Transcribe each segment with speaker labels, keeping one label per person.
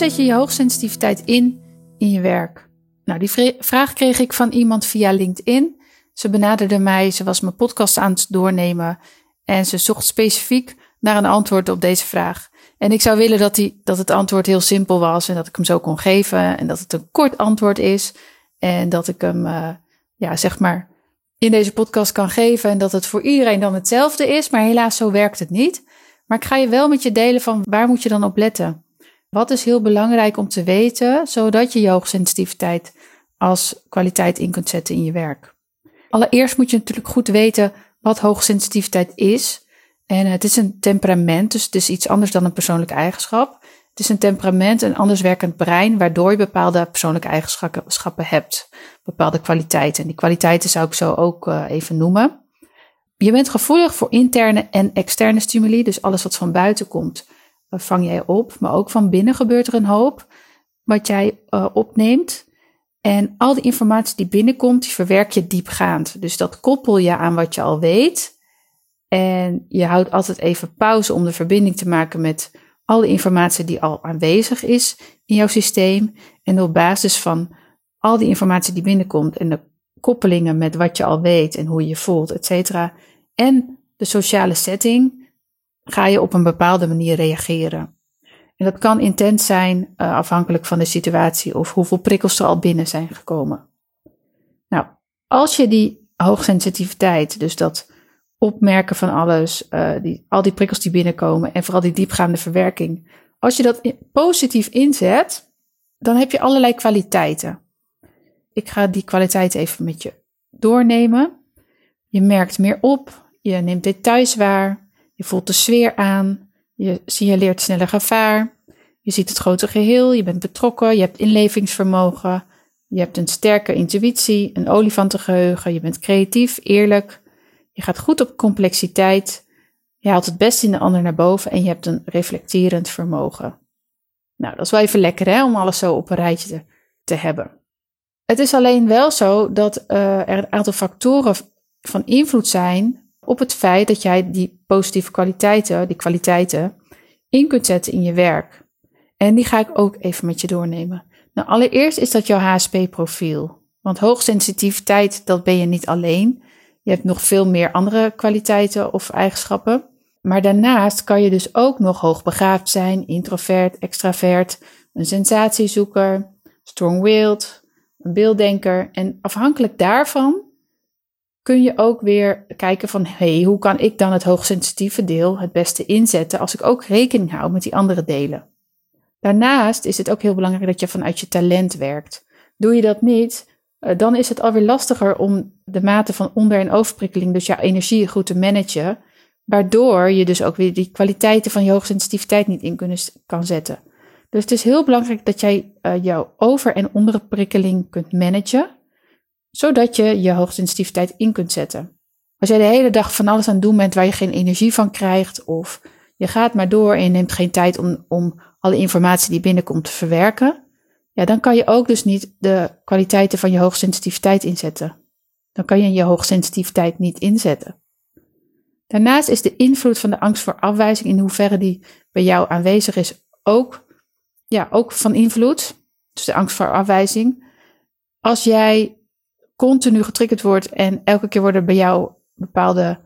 Speaker 1: zet je je hoogsensitiviteit in in je werk? Nou, die vraag kreeg ik van iemand via LinkedIn. Ze benaderde mij, ze was mijn podcast aan het doornemen en ze zocht specifiek naar een antwoord op deze vraag. En ik zou willen dat, die, dat het antwoord heel simpel was en dat ik hem zo kon geven en dat het een kort antwoord is en dat ik hem, uh, ja, zeg maar, in deze podcast kan geven en dat het voor iedereen dan hetzelfde is. Maar helaas, zo werkt het niet. Maar ik ga je wel met je delen van waar moet je dan op letten? Wat is heel belangrijk om te weten, zodat je je hoogsensitiviteit als kwaliteit in kunt zetten in je werk? Allereerst moet je natuurlijk goed weten wat hoogsensitiviteit is. En het is een temperament, dus het is iets anders dan een persoonlijke eigenschap. Het is een temperament, een anders werkend brein, waardoor je bepaalde persoonlijke eigenschappen hebt, bepaalde kwaliteiten. En die kwaliteiten zou ik zo ook uh, even noemen. Je bent gevoelig voor interne en externe stimuli, dus alles wat van buiten komt, vang jij op. Maar ook van binnen gebeurt er een hoop wat jij uh, opneemt. En al die informatie die binnenkomt, die verwerk je diepgaand. Dus dat koppel je aan wat je al weet. En je houdt altijd even pauze om de verbinding te maken met alle informatie die al aanwezig is in jouw systeem. En op basis van al die informatie die binnenkomt en de koppelingen met wat je al weet en hoe je je voelt, et cetera. En de sociale setting, ga je op een bepaalde manier reageren. En dat kan intens zijn, uh, afhankelijk van de situatie of hoeveel prikkels er al binnen zijn gekomen. Nou, als je die hoogsensitiviteit, dus dat opmerken van alles, uh, die, al die prikkels die binnenkomen en vooral die diepgaande verwerking. Als je dat positief inzet, dan heb je allerlei kwaliteiten. Ik ga die kwaliteiten even met je doornemen. Je merkt meer op, je neemt details waar, je voelt de sfeer aan, je signaleert sneller gevaar, je ziet het grote geheel, je bent betrokken, je hebt inlevingsvermogen, je hebt een sterke intuïtie, een olifantengeheugen, je bent creatief, eerlijk, je gaat goed op complexiteit. Je haalt het beste in de ander naar boven en je hebt een reflecterend vermogen. Nou, dat is wel even lekker hè, om alles zo op een rijtje te, te hebben. Het is alleen wel zo dat uh, er een aantal factoren van invloed zijn op het feit dat jij die positieve kwaliteiten, die kwaliteiten, in kunt zetten in je werk. En die ga ik ook even met je doornemen. Nou, allereerst is dat jouw HSP-profiel. Want hoogsensitiviteit, dat ben je niet alleen. Je hebt nog veel meer andere kwaliteiten of eigenschappen. Maar daarnaast kan je dus ook nog hoogbegaafd zijn, introvert, extravert, een sensatiezoeker, strong-willed, een beelddenker. En afhankelijk daarvan kun je ook weer kijken van, hey, hoe kan ik dan het hoogsensitieve deel het beste inzetten als ik ook rekening hou met die andere delen. Daarnaast is het ook heel belangrijk dat je vanuit je talent werkt. Doe je dat niet, eh, dan is het alweer lastiger om de mate van onder- en overprikkeling, dus jouw energie goed te managen, waardoor je dus ook weer die kwaliteiten van je hoogsensitiviteit niet in kunnen, kan zetten. Dus het is heel belangrijk dat jij uh, jouw over- en onderprikkeling kunt managen, zodat je je hoogsensitiviteit in kunt zetten. Als jij de hele dag van alles aan het doen bent waar je geen energie van krijgt, of je gaat maar door en je neemt geen tijd om, om alle informatie die binnenkomt te verwerken, ja, dan kan je ook dus niet de kwaliteiten van je hoogsensitiviteit inzetten. Dan kan je je hoogsensitiviteit niet inzetten. Daarnaast is de invloed van de angst voor afwijzing, in hoeverre die bij jou aanwezig is, ook, ja, ook van invloed. Dus de angst voor afwijzing. Als jij continu getriggerd wordt en elke keer worden bij jou bepaalde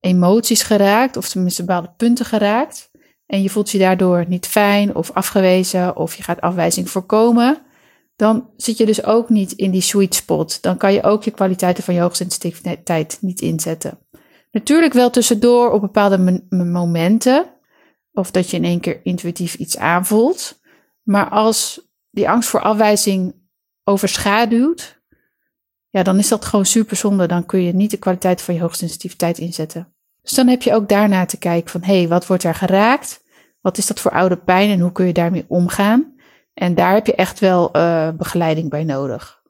Speaker 1: emoties geraakt, of tenminste bepaalde punten geraakt, en je voelt je daardoor niet fijn of afgewezen of je gaat afwijzing voorkomen, dan zit je dus ook niet in die sweet spot. Dan kan je ook je kwaliteiten van je hoogsensitiviteit niet inzetten. Natuurlijk wel tussendoor op bepaalde momenten, of dat je in één keer intuïtief iets aanvoelt. Maar als die angst voor afwijzing overschaduwt, ja, dan is dat gewoon super zonde. Dan kun je niet de kwaliteit van je hoogsensitiviteit inzetten. Dus dan heb je ook daarna te kijken van, hé, hey, wat wordt er geraakt? Wat is dat voor oude pijn en hoe kun je daarmee omgaan? En daar heb je echt wel uh, begeleiding bij nodig.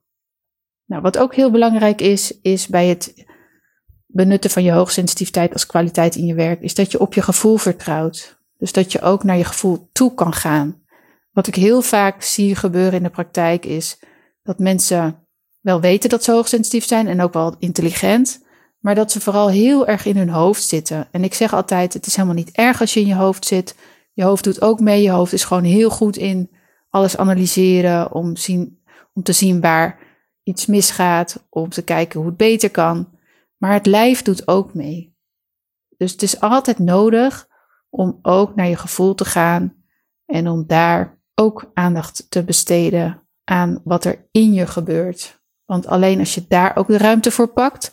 Speaker 1: Nou, wat ook heel belangrijk is, is bij het benutten van je hoogsensitiviteit als kwaliteit in je werk, is dat je op je gevoel vertrouwt. Dus dat je ook naar je gevoel toe kan gaan. Wat ik heel vaak zie gebeuren in de praktijk is dat mensen wel weten dat ze hoogsensitief zijn en ook wel intelligent, maar dat ze vooral heel erg in hun hoofd zitten. En ik zeg altijd: het is helemaal niet erg als je in je hoofd zit. Je hoofd doet ook mee. Je hoofd is gewoon heel goed in alles analyseren om, zien, om te zien waar iets misgaat, om te kijken hoe het beter kan. Maar het lijf doet ook mee. Dus het is altijd nodig om ook naar je gevoel te gaan en om daar ook aandacht te besteden aan wat er in je gebeurt. Want alleen als je daar ook de ruimte voor pakt,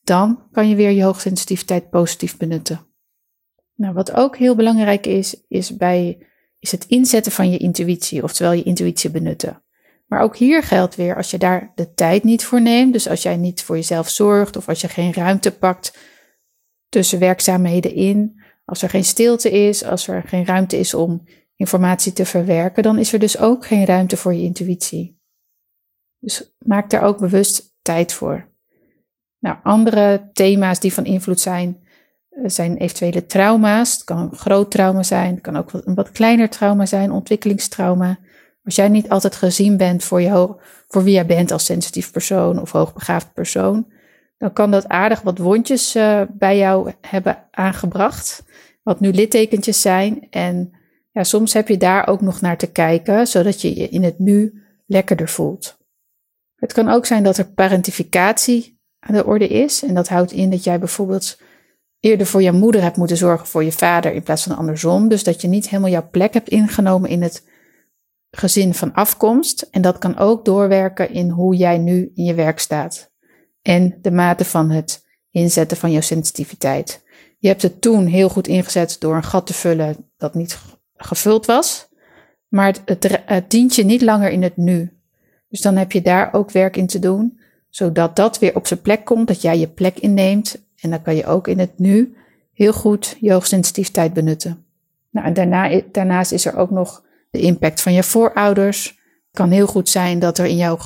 Speaker 1: dan kan je weer je hoogsensitiviteit positief benutten. Nou, wat ook heel belangrijk is, is, bij, is het inzetten van je intuïtie, oftewel je intuïtie benutten. Maar ook hier geldt weer, als je daar de tijd niet voor neemt, dus als jij niet voor jezelf zorgt of als je geen ruimte pakt tussen werkzaamheden in, als er geen stilte is, als er geen ruimte is om informatie te verwerken, dan is er dus ook geen ruimte voor je intuïtie. Dus maak daar ook bewust tijd voor. Nou, andere thema's die van invloed zijn, eh, zijn eventuele trauma's. Het kan een groot trauma zijn, het kan ook een wat kleiner trauma zijn, ontwikkelingstrauma. Als jij niet altijd gezien bent voor, voor wie jij bent als sensitief persoon of hoogbegaafd persoon, dan kan dat aardig wat wondjes uh, bij jou hebben aangebracht, wat nu littekentjes zijn. En ja, soms heb je daar ook nog naar te kijken, zodat je je in het nu lekkerder voelt. Het kan ook zijn dat er parentificatie aan de orde is. En dat houdt in dat jij bijvoorbeeld eerder voor je moeder hebt moeten zorgen voor je vader in plaats van andersom. Dus dat je niet helemaal jouw plek hebt ingenomen in het gezin van afkomst. En dat kan ook doorwerken in hoe jij nu in je werk staat. En de mate van het inzetten van jouw sensitiviteit. Je hebt het toen heel goed ingezet door een gat te vullen dat niet gevuld was. Maar het, het, het dient je niet langer in het nu. Dus dan heb je daar ook werk in te doen, zodat dat weer op zijn plek komt, dat jij je plek inneemt. En dan kan je ook in het nu heel goed je hoogsensitiviteit benutten. Nou, en daarna, daarnaast is er ook nog de impact van je voorouders. Het kan heel goed zijn dat er in jouw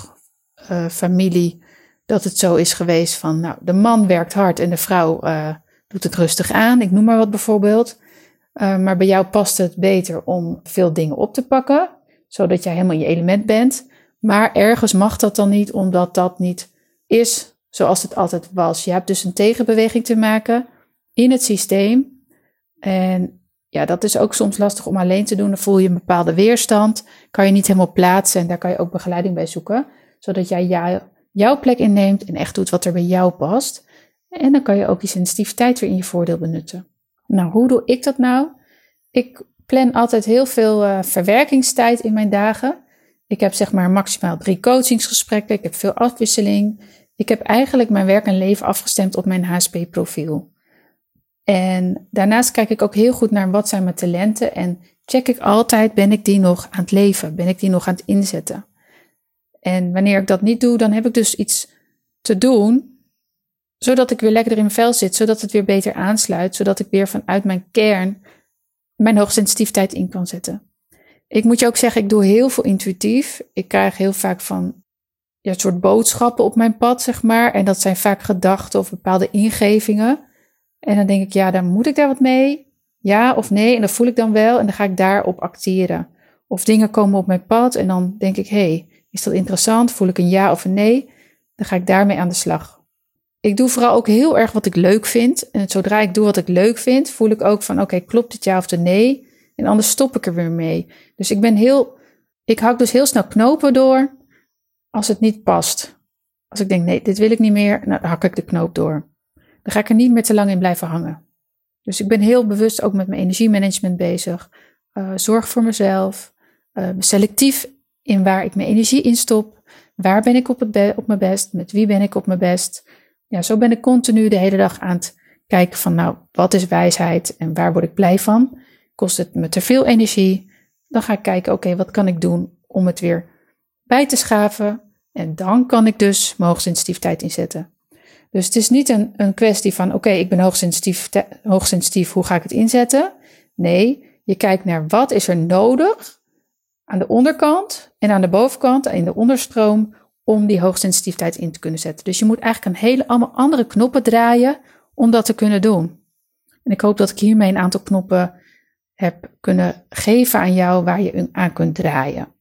Speaker 1: uh, familie dat het zo is geweest van, nou, de man werkt hard en de vrouw uh, doet het rustig aan. Ik noem maar wat bijvoorbeeld. Uh, maar bij jou past het beter om veel dingen op te pakken, zodat jij helemaal in je element bent. Maar ergens mag dat dan niet, omdat dat niet is zoals het altijd was. Je hebt dus een tegenbeweging te maken in het systeem. En ja, dat is ook soms lastig om alleen te doen. Dan voel je een bepaalde weerstand. Kan je niet helemaal plaatsen en daar kan je ook begeleiding bij zoeken. Zodat jij jou, jouw plek inneemt en echt doet wat er bij jou past. En dan kan je ook die sensitiviteit weer in je voordeel benutten. Nou, hoe doe ik dat nou? Ik plan altijd heel veel uh, verwerkingstijd in mijn dagen. Ik heb zeg maar maximaal drie coachingsgesprekken. Ik heb veel afwisseling. Ik heb eigenlijk mijn werk en leven afgestemd op mijn HSP-profiel. En daarnaast kijk ik ook heel goed naar wat zijn mijn talenten en check ik altijd, ben ik die nog aan het leven? Ben ik die nog aan het inzetten? En wanneer ik dat niet doe, dan heb ik dus iets te doen, zodat ik weer lekker in mijn vel zit, zodat het weer beter aansluit, zodat ik weer vanuit mijn kern mijn hoogsensitiviteit in kan zetten. Ik moet je ook zeggen, ik doe heel veel intuïtief. Ik krijg heel vaak van ja, een soort boodschappen op mijn pad, zeg maar. En dat zijn vaak gedachten of bepaalde ingevingen. En dan denk ik, ja, dan moet ik daar wat mee. Ja of nee. En dat voel ik dan wel. En dan ga ik daarop acteren. Of dingen komen op mijn pad. En dan denk ik, hey, is dat interessant? Voel ik een ja of een nee? Dan ga ik daarmee aan de slag. Ik doe vooral ook heel erg wat ik leuk vind. En zodra ik doe wat ik leuk vind, voel ik ook van, oké, klopt het ja of de nee? En anders stop ik er weer mee. Dus ik ben heel, ik hak dus heel snel knopen door als het niet past. Als ik denk, nee, dit wil ik niet meer, nou, dan hak ik de knoop door. Dan ga ik er niet meer te lang in blijven hangen. Dus ik ben heel bewust ook met mijn energiemanagement bezig. Uh, zorg voor mezelf. Uh, selectief in waar ik mijn energie in stop. Waar ben ik op, op mijn best? Met wie ben ik op mijn best? Ja, zo ben ik continu de hele dag aan het kijken van, nou, wat is wijsheid en waar word ik blij van? Kost het me te veel energie? Dan ga ik kijken, oké, wat kan ik doen om het weer bij te schaven? En dan kan ik dus mijn hoogsensitiviteit inzetten. Dus het is niet een, een kwestie van, oké, ik ben hoogsensitief, hoogsensitief, hoe ga ik het inzetten? Nee, je kijkt naar wat is er nodig aan de onderkant en aan de bovenkant, in de onderstroom, om die hoogsensitiviteit in te kunnen zetten. Dus je moet eigenlijk een hele allemaal andere knoppen draaien om dat te kunnen doen. En ik hoop dat ik hiermee een aantal knoppen heb kunnen geven aan jou waar je aan kunt draaien.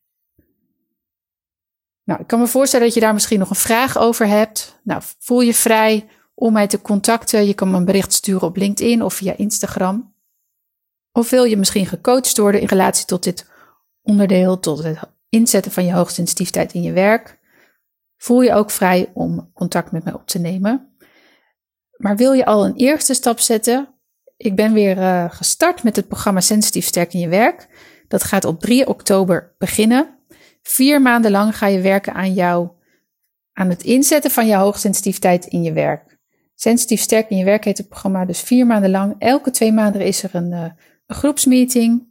Speaker 1: Nou, ik kan me voorstellen dat je daar misschien nog een vraag over hebt. Nou, voel je vrij om mij te contacten. Je kan me een bericht sturen op LinkedIn of via Instagram. Of wil je misschien gecoacht worden in relatie tot dit onderdeel, tot het inzetten van je hoogsensitiviteit in je werk? Voel je ook vrij om contact met mij op te nemen. Maar wil je al een eerste stap zetten? Ik ben weer uh, gestart met het programma Sensitief Sterk in je werk. Dat gaat op 3 oktober beginnen. Vier maanden lang ga je werken aan jou, aan het inzetten van je hoogsensitiviteit in je werk. Sensitief Sterk in je werk heet het programma dus vier maanden lang. Elke twee maanden is er een, uh, een groepsmeeting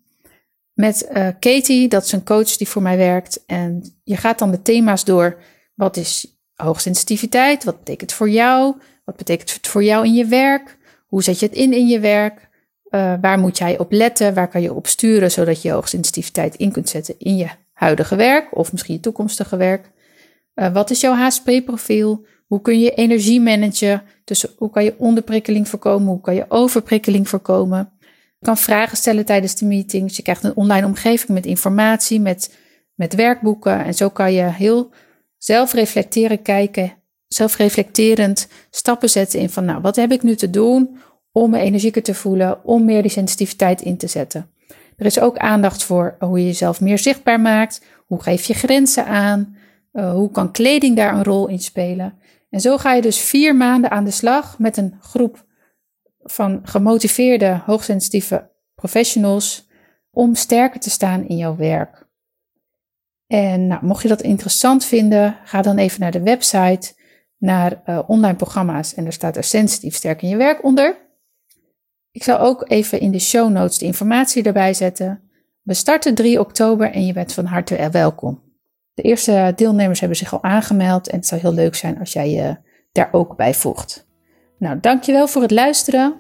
Speaker 1: met uh, Katie, dat is een coach die voor mij werkt. En je gaat dan de thema's door. Wat is hoogsensitiviteit? Wat betekent het voor jou? Wat betekent het voor jou in je werk? Hoe zet je het in in je werk? Uh, waar moet jij op letten? Waar kan je op sturen zodat je hoogsensitiviteit in kunt zetten in je huidige werk of misschien je toekomstige werk? Uh, wat is jouw HSP-profiel? Hoe kun je energie managen? Dus hoe kan je onderprikkeling voorkomen? Hoe kan je overprikkeling voorkomen? Kan vragen stellen tijdens de meetings. Je krijgt een online omgeving met informatie, met, met werkboeken. En zo kan je heel zelfreflecteren kijken, zelfreflecterend stappen zetten in van, nou, wat heb ik nu te doen om me energieker te voelen, om meer die sensitiviteit in te zetten. Er is ook aandacht voor hoe je jezelf meer zichtbaar maakt, hoe geef je grenzen aan, uh, hoe kan kleding daar een rol in spelen. En zo ga je dus vier maanden aan de slag met een groep van gemotiveerde, hoogsensitieve professionals om sterker te staan in jouw werk. En nou, mocht je dat interessant vinden, ga dan even naar de website, naar uh, online programma's en daar staat er sensitief sterk in je werk onder. Ik zal ook even in de show notes de informatie erbij zetten. We starten 3 oktober en je bent van harte welkom. De eerste deelnemers hebben zich al aangemeld en het zou heel leuk zijn als jij je daar ook bij voegt. Nou, dankjewel voor het luisteren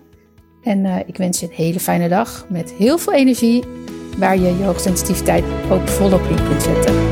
Speaker 1: en uh, ik wens je een hele fijne dag met heel veel energie waar je je hoogsensitiviteit ook volop in kunt zetten.